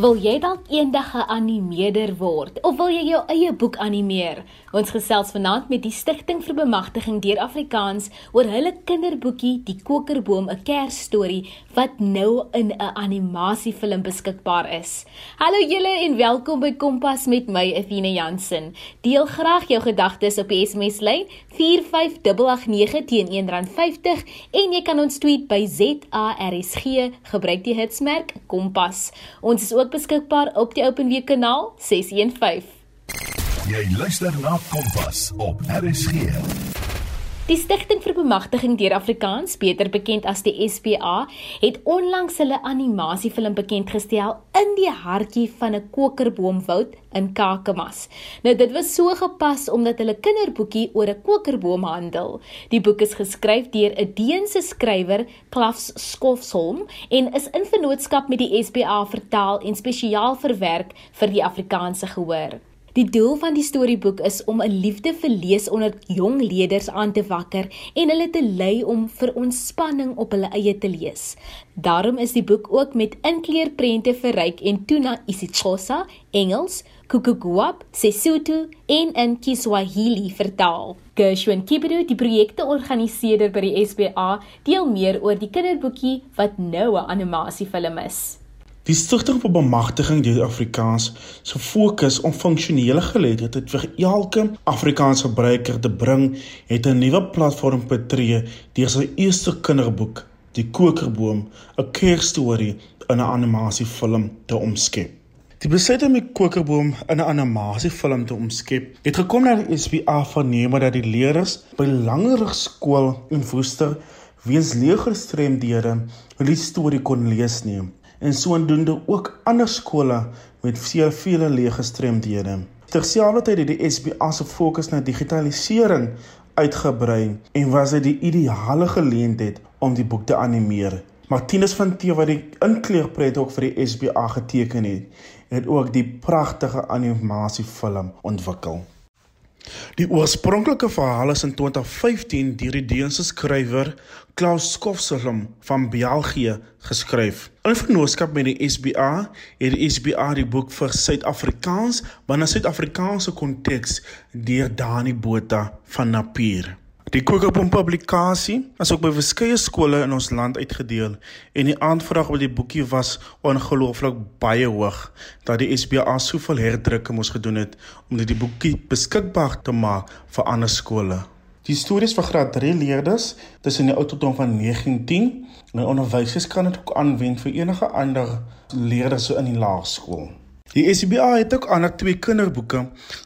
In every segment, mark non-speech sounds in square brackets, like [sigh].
Wil jy dalk eendag 'n animeerder word of wil jy jou eie boek animeer? Ons gesels vanaand met die Stichting vir Bemagtiging deur Afrikaans oor hulle kinderboekie Die Kokerboom, 'n Kersstorie wat nou in 'n animasiefilm beskikbaar is. Hallo julle en welkom by Kompas met my Efine Jansen. Deel graag jou gedagtes op die SMS lyn 45889 teen R1.50 en jy kan ons tweet by ZARSG gebruik die hitsmerk Kompas. Ons is ook beskikbaar op die OpenWeek kanaal 615. Jy luister na Kompas op RSG. Die Stichting vir Bemagtiging deur Afrikaans, beter bekend as die SPA, het onlangs hulle animasiefilm bekendgestel in die hartjie van 'n kokerboomwoud in Kakamas. Nou dit was so gepas omdat hulle kinderboekie oor 'n kokerboom handel. Die boek is geskryf deur 'n Deense skrywer, Klaus Skofsholm, en is in vennootskap met die SPA vertaal en spesiaal verwerk vir die Afrikaanse gehoor. Die doel van die storieboek is om 'n liefde vir lees onder jong leerders aan te wakker en hulle te lei om vir ontspanning op hulle eie te lees. Daarom is die boek ook met inkleurprente verryk en toe na isiXhosa, Engels, Kukugwap, Sesotho en in Kiswahili vertaal. Gershwin Kibiru, die projekteorganiseerder by die SPA, deel meer oor die kinderboekie wat nou 'n animasiefilm is. Die stigting vir bemagtiging deur Afrikaans se fokus om funksionele geletterdheid vir elke Afrikaanse gebruiker te bring, het 'n nuwe platform betree deur sy eerste kinderboek, Die Kokerboom, 'n kersstorie in 'n animasiefilm te omskep. Die besluit om die Kokerboom in 'n animasiefilm te omskep, het gekom na die SPA verneem dat die leerders by Langerig skool in Woester weens leergestremdhede hulle storie kon lees neem en sodoende ook ander skole met veel vele leergestremdhede. Terselfdertyd het die SPA se fokus na digitalisering uitgebrei en was dit die ideale geleentheid om die boek te animeer. Martinus van Tee wat die inkleurpret ook vir die SPA geteken het, het ook die pragtige animasiefilm ontwikkel. Die oorspronklike verhaal is in 2015 deur die Deense skrywer Klaus Skofselm van België geskryf. In vennootskap met die SBA het die SBA die boek vir Suid-Afrikaans, in Suid-Afrikaanse konteks deur Dani Botha van Napier. Die Kokerboom publikasie is ook by verskeie skole in ons land uitgedeel en die aanvraag oor die boekie was ongelooflik baie hoog dat die SBA soveel herdrukke moes gedoen het om die boekie beskikbaar te maak vir ander skole. Die stories vir graad 3 leerders tussen die ouderdom van 9 en 10 en onderwysers kan dit ook aanwend vir enige ander leerders in die laerskool. Die SBA het ook ander twee kinderboeke,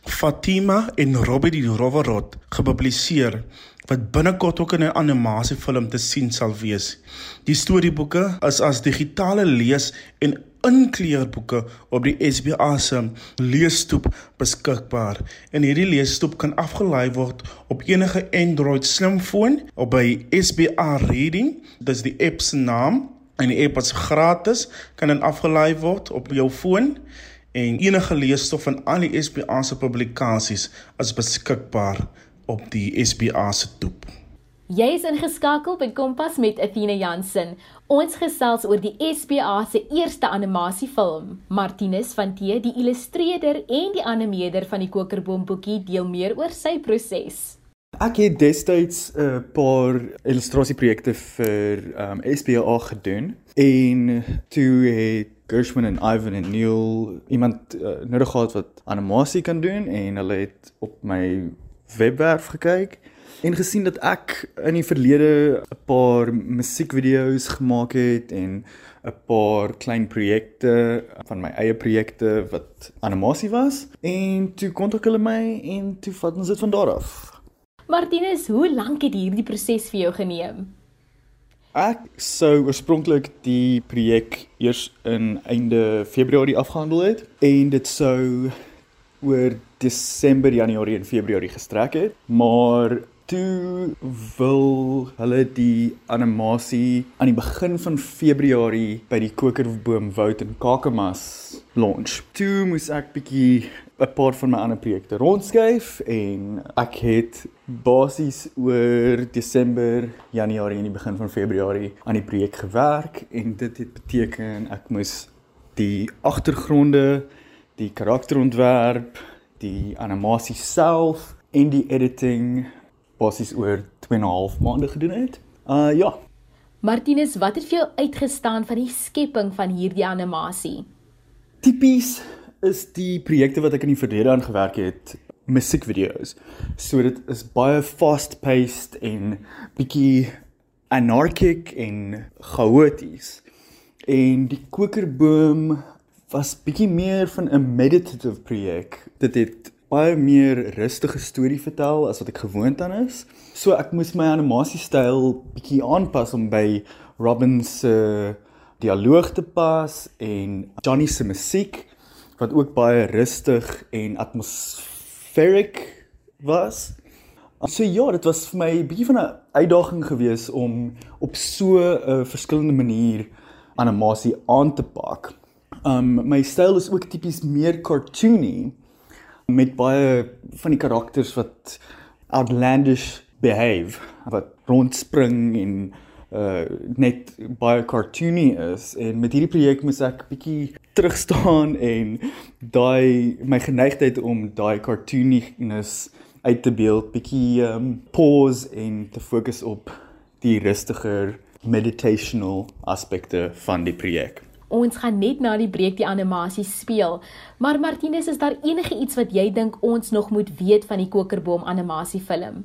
Fatima en Robbie die Roverrot, gepubliseer wat binnekort ook in 'n animasiefilm te sien sal wees. Die storieboeke is as digitale lees en inkleurboeke op die SBA se leesstoep beskikbaar. En hierdie leesstoep kan afgelaai word op enige Android slimfoon of by SBA Reading, dis die app se naam. En die app is gratis, kan dan afgelaai word op jou foon en enige leesstof van al die SBA se publikasies is beskikbaar op die SBA se toep. Jy is ingeskakel by Kompas met Athena Jansen. Ons gesels oor die SBA se eerste animasiefilm. Martinus van T, die illustreerder en die animeerder van die Kokerboom boekie, deel meer oor sy proses. Ek het destyds 'n uh, paar illustrasieprojekte vir um, SBA gedoen en toe het Gershwin en Ivan en Neil iemand uh, nodig gehad wat animasie kan doen en hulle het op my webwerf gekyk en gesien dat ek in die verlede 'n paar musiekvideo's gemaak het en 'n paar klein projekte van my eie projekte wat animasie was en toe kontak hulle my en toe vat ons dit van daar af. Martinus, hoe lank het hierdie proses vir jou geneem? Ek sou oorspronklik die projek eers in einde Februarie afgehandel het en dit sou oor Desember, Januarie en Februarie gestrek het, maar toe wil hulle die animasie aan die begin van Februarie by die Kokerboom Woud in Kakamas launch. Toe moes ek bietjie 'n paar van my ander projekte rondskuif en ek het basies oor Desember, Januarie en die begin van Februarie aan die projek gewerk en dit het beteken ek moes die agtergronde, die karakterontwerp, die animasie self en die editing basies oor 2 en 'n half maande gedoen het. Uh ja, Martinus, wat het vir jou uitgestaan van die skepping van hierdie animasie? tipies is die projekte wat ek in die verlede aan gewerk het musiekvideo's. So dit is baie fast-paced en bietjie anarchic en chaoties. En die kokerboom was bietjie meer van 'n meditative projek. Dit het baie meer rustige storie vertel as wat ek gewoond aan is. So ek moes my animasiestyl bietjie aanpas om by Robin se dialoog te pas en Johnny se musiek wat ook baie rustig en atmospheric was. So ja, dit was vir my 'n bietjie van 'n uitdaging geweest om op so 'n verskillende manier animasie aan te pak. Um my styl is ook tipies meer cartoony met baie van die karakters wat outlandish behave, wat rondspring en uh net baie cartoony is en met hierdie projek moet ek bietjie terugstaan [laughs] en daai my geneigtheid om daai cartooniness uit te beeld bietjie um pause en te fokus op die rustiger meditational aspekte van die projek. Ons gaan net na die breek die animasie speel. Maar Martinus, is daar enige iets wat jy dink ons nog moet weet van die Kokerboom animasiefilm?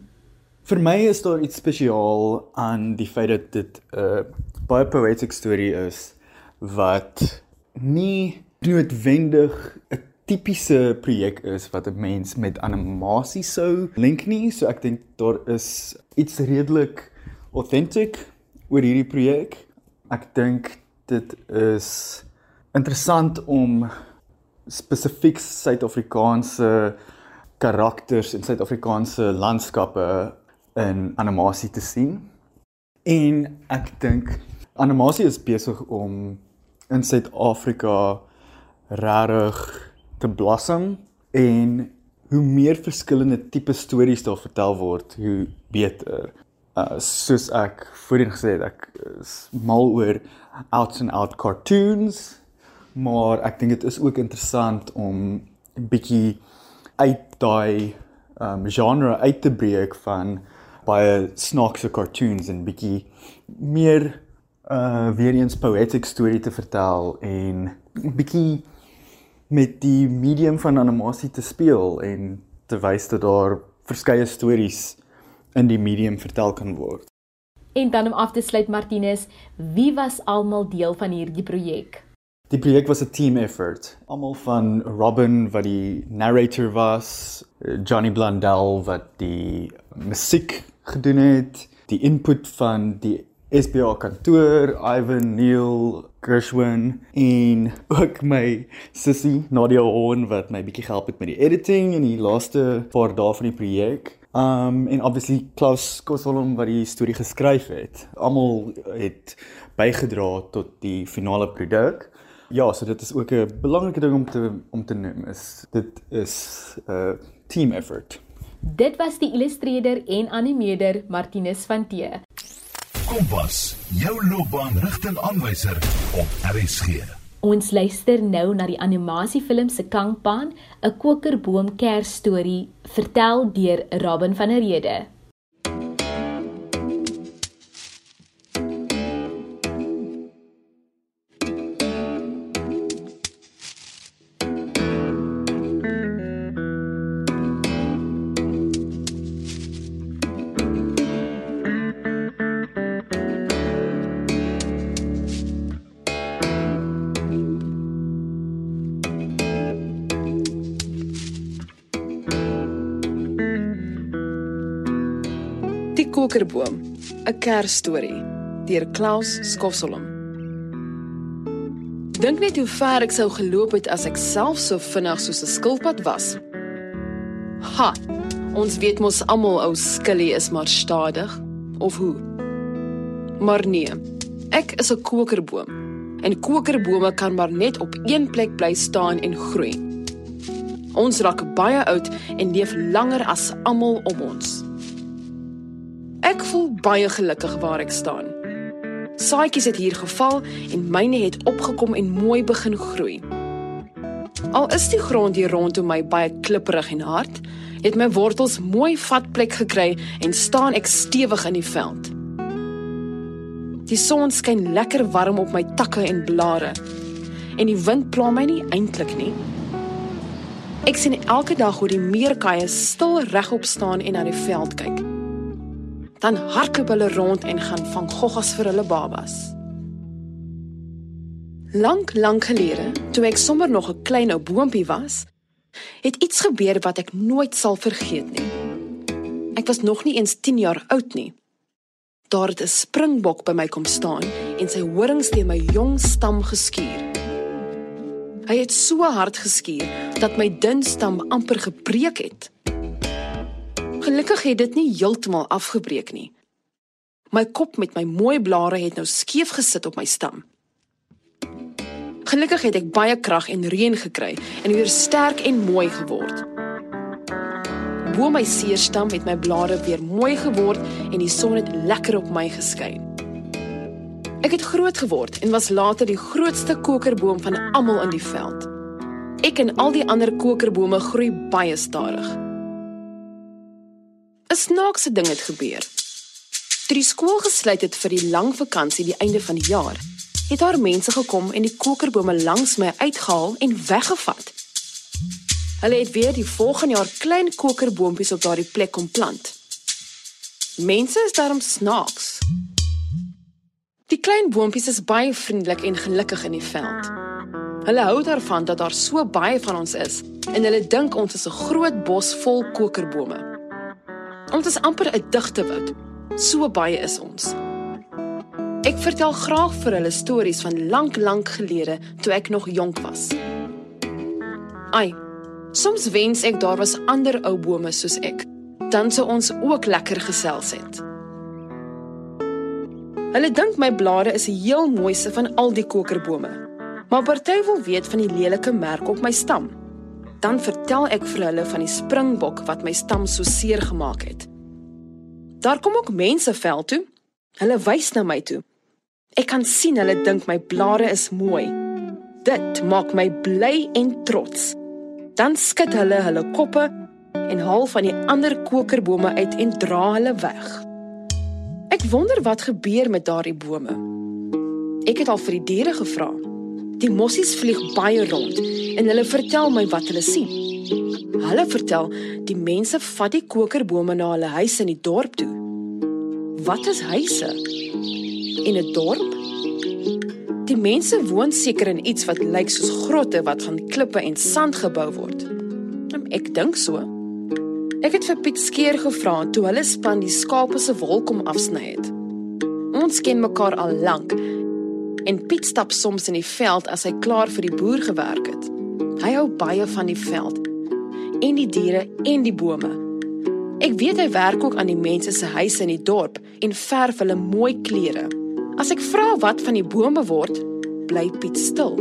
Vir my is daar iets spesiaal aan die feit dat dit 'n uh, baie poetic storie is wat nie noodwendig 'n tipiese projek is wat 'n mens met animasie sou link nie. So ek dink daar is iets redelik authentic oor hierdie projek. Ek dink dit is interessant om spesifiek Suid-Afrikaanse karakters en Suid-Afrikaanse landskappe in animasie te sien. En ek dink animasie is besig om in Suid-Afrika regtig te blossom en hoe meer verskillende tipe stories daar vertel word, hoe beter. Uh soos ek voorheen gesê het, ek is mal oor out and out cartoons, maar ek dink dit is ook interessant om 'n bietjie uit daai um genre uit te breek van baie snaakse cartoons en bietjie meer uh weer eens poetic storie te vertel en bietjie met die medium van animasie te speel en te wys dat daar verskeie stories in die medium vertel kan word. En dan om af te sluit Martinus, wie was almal deel van hierdie projek? Die projek was 'n team effort. Almal van Robin wat die narrator was, Johnny Blundell wat die musiek gedoen het, die input van die SBA kantoor, Ivan Neil Gershwin en ook my sussie Nadia Horn wat my bietjie gehelp het met die editing en die laaste paar dae van die projek. Um en obviously Klaus Kosolom wat die storie geskryf het. Almal het bygedra tot die finale produk. Ja, so dit is ook 'n belangrike ding om te om te noem is dit is 'n uh, team effort. Dit was die illustreerder en animeerder Martinus van T. Kompas, jou loopbaanrigtingaanwyser op RSG. Ons luister nou na die animasiefilm se Kangpan, 'n kokerboom kersstorie, vertel deur Robin van der Rede. Kokerboom, 'n Kersstorie deur Klaus Skofselom. Dink net hoe ver ek sou geloop het as ek self so vinnig soos 'n skilpad was. Ha. Ons weet mos almal ou skillie is maar stadig of hoe. Maar nee. Ek is 'n kokerboom. En kokerbome kan maar net op een plek bly staan en groei. Ons raak baie oud en leef langer as almal om ons. Ek voel baie gelukkig waar ek staan. Saadjies het hier geval en myne het opgekom en mooi begin groei. Al is die grond hier rondom my baie klipperig en hard, het my wortels mooi vatplek gekry en staan ek stewig in die veld. Die son skyn lekker warm op my takke en blare en die wind pla my nie eintlik nie. Ek sien elke dag hoe die meerkaie stil regop staan en na die veld kyk. Dan hardloop hulle rond en gaan vang goggas vir hulle babas. Lank, lank gelede, toe ek sommer nog 'n klein ou boontjie was, het iets gebeur wat ek nooit sal vergeet nie. Ek was nog nie eens 10 jaar oud nie. Daar het 'n springbok by my kom staan en sy horings teen my jong stam geskuur. Hy het so hard geskuur dat my dun stam amper gebreek het. Gelukkig het dit nie heeltemal afgebreek nie. My kop met my mooi blare het nou skeef gesit op my stam. Gelukkig het ek baie krag en reën gekry en weer sterk en mooi geword. Bo my seerstam het my blare weer mooi geword en die son het lekker op my geskyn. Ek het groot geword en was later die grootste kokerboom van almal in die veld. Ek en al die ander kokerbome groei baie stadig. 'n Snaakse ding het gebeur. Toe die skool gesluit het vir die lang vakansie die einde van die jaar, het daar mense gekom en die kokerbome langs my uitgehaal en weggevat. Hulle het weer die volgende jaar klein kokerboompies op daardie plek kom plant. Mense is daarom snaaks. Die klein boontjies is baie vriendelik en gelukkig in die veld. Hulle hou daarvan dat daar so baie van ons is en hulle dink ons is 'n groot bos vol kokerbome. Ons is amper 'n digte woud. So baie is ons. Ek vertel graag vir hulle stories van lank lank gelede toe ek nog jonk was. Ai. Soms wens ek daar was ander ou bome soos ek. Dan sou ons ook lekker gesels het. Hulle dink my blare is die heel mooiste van al die kokerbome. Maar party wil weet van die lelike merk op my stam. Dan vertel ek vir hulle van die springbok wat my stam so seer gemaak het. Daar kom ook mense veld toe. Hulle wys na my toe. Ek kan sien hulle dink my blare is mooi. Dit maak my bly en trots. Dan skud hulle hulle koppe en haal van die ander kokerbome uit en dra hulle weg. Ek wonder wat gebeur met daardie bome. Ek het al vir die diere gevra. Die mossies vlieg baie rond en hulle vertel my wat hulle sien. Hulle vertel die mense vat die kokerbome na hulle huise in die dorp toe. Wat is huise? en 'n dorp? Die mense woon seker in iets wat lyk soos grotte wat van klippe en sand gebou word. Hm, ek dink so. Ek het vir Piet Skeer gevra toe hulle span die skape se wol kom afsny het. Ons ken mekaar al lank en Piet stap soms in die veld as hy klaar vir die boer gewerk het. Hy hou baie van die veld en die diere en die bome. Ek weet hy werk ook aan die mense se huise in die dorp en verf hulle mooi klere. As ek vra wat van die bome word, bly Piet stil.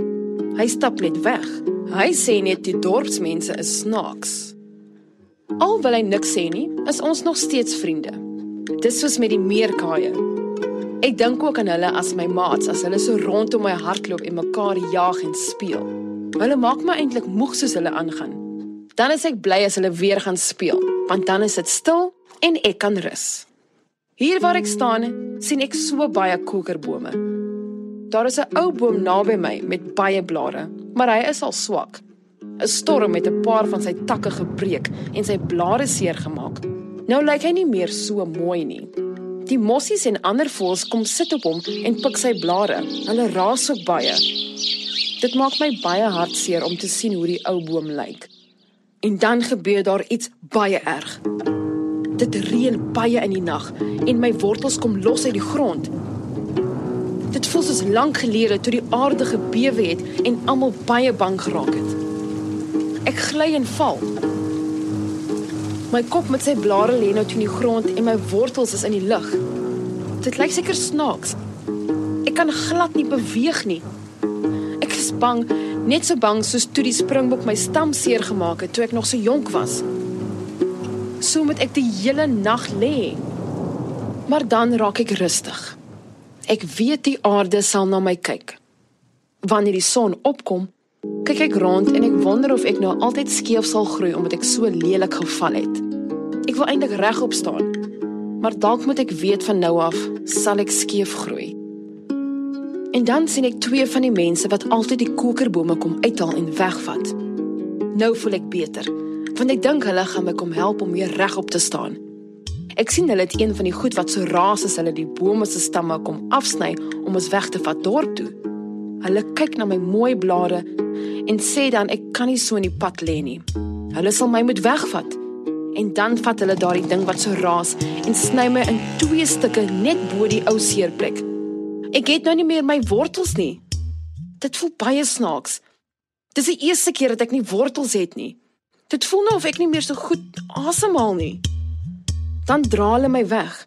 Hy stap net weg. Hy sê net die dorpsmense is snaaks. Al wil hy niks sê nie, is ons nog steeds vriende. Dis soos met die meerkaaie. Ek dink ook aan hulle as my maats as hulle so rondom my hardloop en mekaar jag en speel. Hulle maak my eintlik moeg soos hulle aangaan. Dan is ek bly as hulle weer gaan speel, want dan is dit stil en ek kan rus. Hier waar ek staan, sien ek so baie kokerbome. Daar is 'n ou boom naby my met baie blare, maar hy is al swak. 'n Storm het 'n paar van sy takke gebreek en sy blare seer gemaak. Nou lyk hy nie meer so mooi nie. Die mossies en ander voëls kom sit op hom en pik sy blare. Hulle raas ook baie. Dit maak my baie hartseer om te sien hoe die ou boom lyk. En dan gebeur daar iets baie erg. Dit reën baie in die nag en my wortels kom los uit die grond. Dit voel soos lank gelede toe die aarde gebewe het en almal baie bang geraak het. Ek gly en val. My kop met sy blare lê nou teen die grond en my wortels is in die lug. Dit lyk seker snaaks. Ek kan glad nie beweeg nie. Is bang, net so bang soos toe die springbok my stam seer gemaak het toe ek nog so jonk was so moet ek die hele nag lê. Maar dan raak ek rustig. Ek weet die aarde sal na my kyk. Wanneer die son opkom, kyk ek rond en ek wonder of ek nou altyd skeef sal groei omdat ek so lelik geval het. Ek wil eintlik regop staan, maar dalk moet ek weet van nou af sal ek skeef groei. En dan sien ek twee van die mense wat altyd die kokerbome kom uithaal en wegvat. Nou voel ek beter, want ek dink hulle gaan my kom help om weer regop te staan. Ek sien hulle het een van die goed wat so raas as hulle die bome se stamme kom afsny om ons weg te vat dorp toe. Hulle kyk na my mooi blare en sê dan ek kan nie so in die pad lê nie. Hulle sal my moet wegvat. En dan vat hulle daardie ding wat so raas en sny my in twee stukke net bo die ou seerplek. Ek het nou nie meer my wortels nie. Dit voel baie snaaks. Dis die eerste keer dat ek nie wortels het nie. Dit voel nou of ek nie meer so goed asemhaal nie dan dra hulle my weg.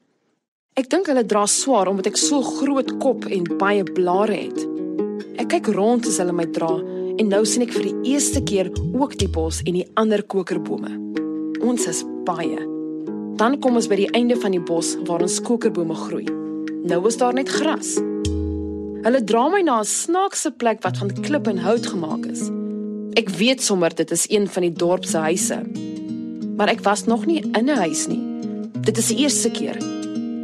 Ek dink hulle dra swaar omdat ek so groot kop en baie blare het. Ek kyk rond as hulle my dra en nou sien ek vir die eerste keer ook die bos en die ander kokerbome. Ons is baie. Dan kom ons by die einde van die bos waar ons kokerbome groei. Nou is daar net gras. Hulle dra my na 'n snaakse plek wat van klip en hout gemaak is. Ek weet sommer dit is een van die dorp se huise. Maar ek was nog nie in 'n huis nie. Dit is die eerste keer.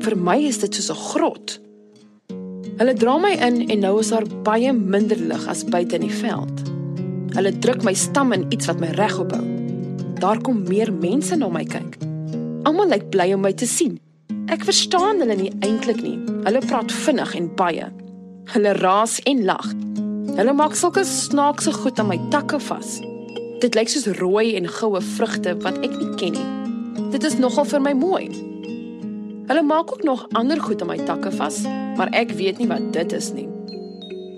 Vir my is dit soos 'n grot. Hulle dra my in en nou is daar baie minder lig as buite in die veld. Hulle druk my stam in iets wat my regop hou. Daar kom meer mense na my kyk. Almal lyk bly om my te sien. Ek verstaan hulle nie eintlik nie. Hulle praat vinnig en baie. Hulle raas en lag. Hulle maak sulke snaakse goed aan my takke vas. Dit lyk soos rooi en goue vrugte wat ek nie ken nie. Dit is nogal vir my mooi. Hulle maak ook nog ander goed aan my takke vas, maar ek weet nie wat dit is nie.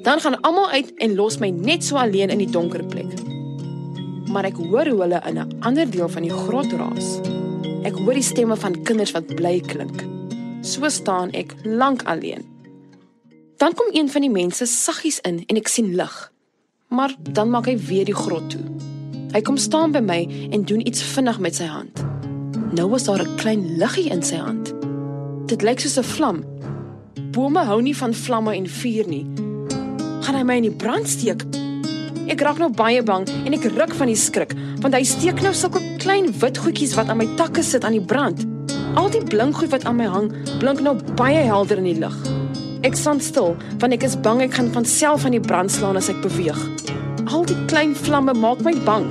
Dan gaan almal uit en los my net so alleen in die donker plek. Maar ek hoor hoe hulle in 'n ander deel van die grot raas. Ek hoor die stemme van kinders wat bly klink. So staan ek lank alleen. Dan kom een van die mense saggies in en ek sien lig. Maar dan maak hy weer die grot toe. Hy kom staan by my en doen iets vinnig met sy hand. Nou was daar 'n klein liggie in sy hand. Dit lyk soos 'n vlam. Bome hou nie van vlamme en vuur nie. Gaan hy my in die brand steek? Ek raak nou baie bang en ek ruk van die skrik, want hy steek nou sulke klein wit goedjies wat aan my takke sit aan die brand. Al die blinkgoed wat aan my hang, blink nou baie helder in die lig. Ek staan stil, want ek is bang ek gaan van self aan die brand slaan as ek beweeg. Al die klein vlamme maak my bang.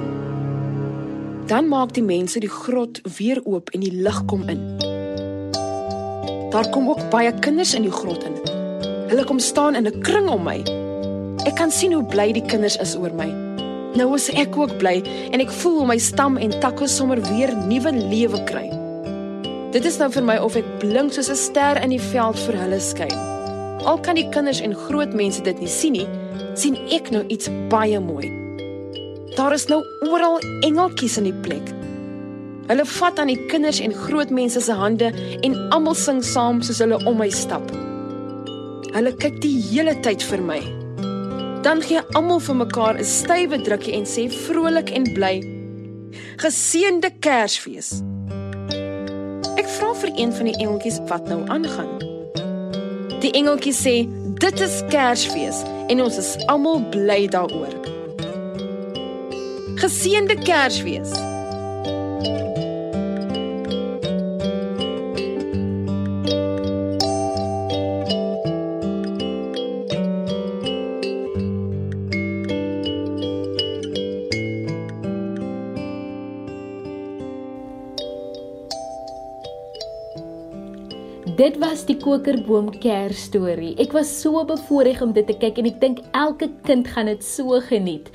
Dan maak die mense die grot weer oop en die lig kom in. Daar kom ook baie kinders in die grot in. Hulle kom staan in 'n kring om my. Ek kan sien hoe bly die kinders is oor my. Nou is ek ook bly en ek voel hoe my stam en takke sommer weer nuwe lewe kry. Dit is nou vir my of ek blink soos 'n ster in die veld vir hulle skyn. Al kan die kinders en groot mense dit nie sien nie, sien ek nou iets baie mooi. Daar is nou oral engeltjies in die plek. Hulle vat aan die kinders en groot mense se hande en almal sing saam soos hulle om my stap. Hulle kyk die hele tyd vir my. Dan gee almal vir mekaar 'n stywe drukkie en sê vrolik en bly: Geseënde Kersfees. Ek vra vir een van die engeltjies wat nou aangaan. Die engeltjie sê: Dit is Kersfees en ons is almal bly daaroor. Geseënde Kersfees. Dit was die kokerboom Kersstorie. Ek was so bevoorreg om dit te kyk en ek dink elke kind gaan dit so geniet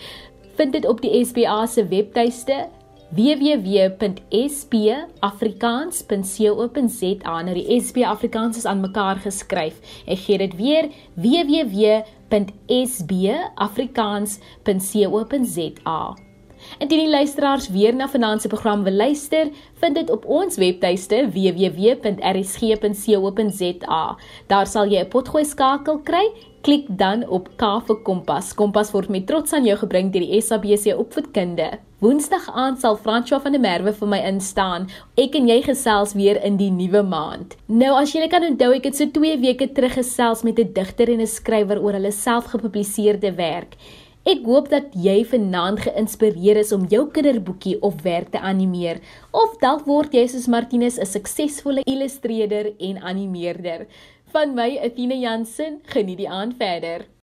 vind dit op die SPA se webtuiste www.spafrikaans.co.za. Nou die SP Afrikaans is aan mekaar geskryf. Ek gee dit weer www.spafrikaans.co.za. Indien die luisteraars weer na se program wil luister, vind dit op ons webtuiste www.rsg.co.za. Daar sal jy 'n potgooi skakel kry klik dan op K vir Kompas. Kompas word met trots aan jou gebring deur die SABC Opvoedkunde. Woensdag aand sal François van der Merwe vir my instaan. Ek en jy gesels weer in die nuwe maand. Nou as jy kan onthou, ek het so 2 weke terug gesels met 'n digter en 'n skrywer oor hulle selfgepubliseerde werk. Ek hoop dat jy vanaand geïnspireer is om jou kinderboekie of werk te animeer of dalk word jy soos Martinus 'n suksesvolle illustreerder en animeerder. Van my Athena Jansen, geniet die aand verder.